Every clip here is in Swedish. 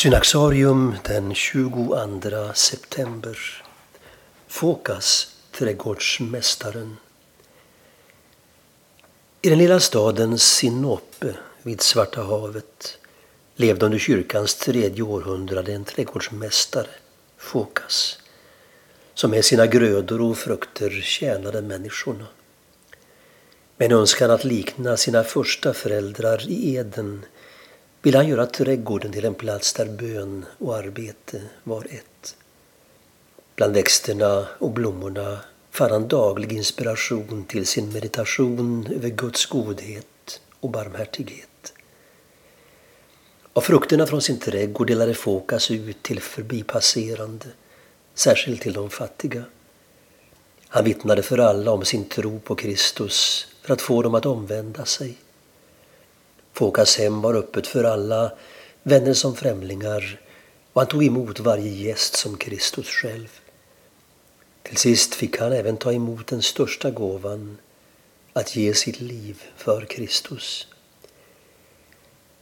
Synaxarium den 22 september. Fokas, trädgårdsmästaren. I den lilla staden Sinope vid Svarta havet levde under kyrkans tredje århundrade en trädgårdsmästare, Fokas, som med sina grödor och frukter tjänade människorna. Med en önskan att likna sina första föräldrar i Eden ville han göra trädgården till en plats där bön och arbete var ett. Bland växterna och blommorna fann han daglig inspiration till sin meditation över Guds godhet och barmhärtighet. Av frukterna från sin trädgård delade Fokas ut till förbipasserande, särskilt till de fattiga. Han vittnade för alla om sin tro på Kristus för att få dem att omvända sig. Fokas hem var öppet för alla, vänner som främlingar och han tog emot varje gäst som Kristus själv. Till sist fick han även ta emot den största gåvan, att ge sitt liv för Kristus.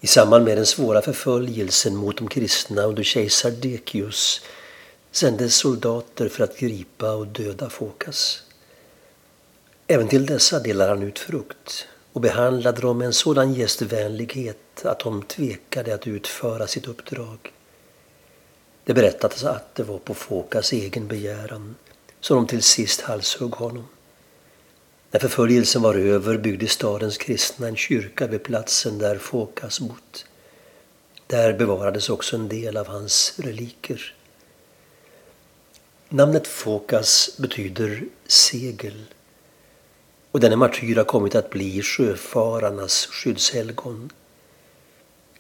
I samband med den svåra förföljelsen mot de kristna under kejsar Decius sändes soldater för att gripa och döda Fokas. Även till dessa delar han ut frukt och behandlade dem med en sådan gästvänlighet att de tvekade att utföra sitt uppdrag. Det berättades att det var på Fokas egen begäran som de till sist halshögg honom. När förföljelsen var över byggde stadens kristna en kyrka vid platsen där Fokas bott. Där bevarades också en del av hans reliker. Namnet Fokas betyder segel och denne martyr har kommit att bli sjöfararnas skyddshelgon.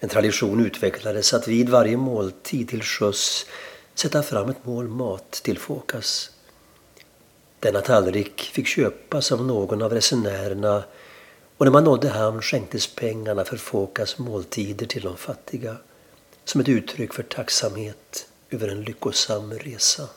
En tradition utvecklades att vid varje måltid till sjöss sätta fram ett mål mat till Fokas. Denna tallrik fick köpas av någon av resenärerna och när man nådde hamn skänktes pengarna för Fokas måltider till de fattiga som ett uttryck för tacksamhet över en lyckosam resa.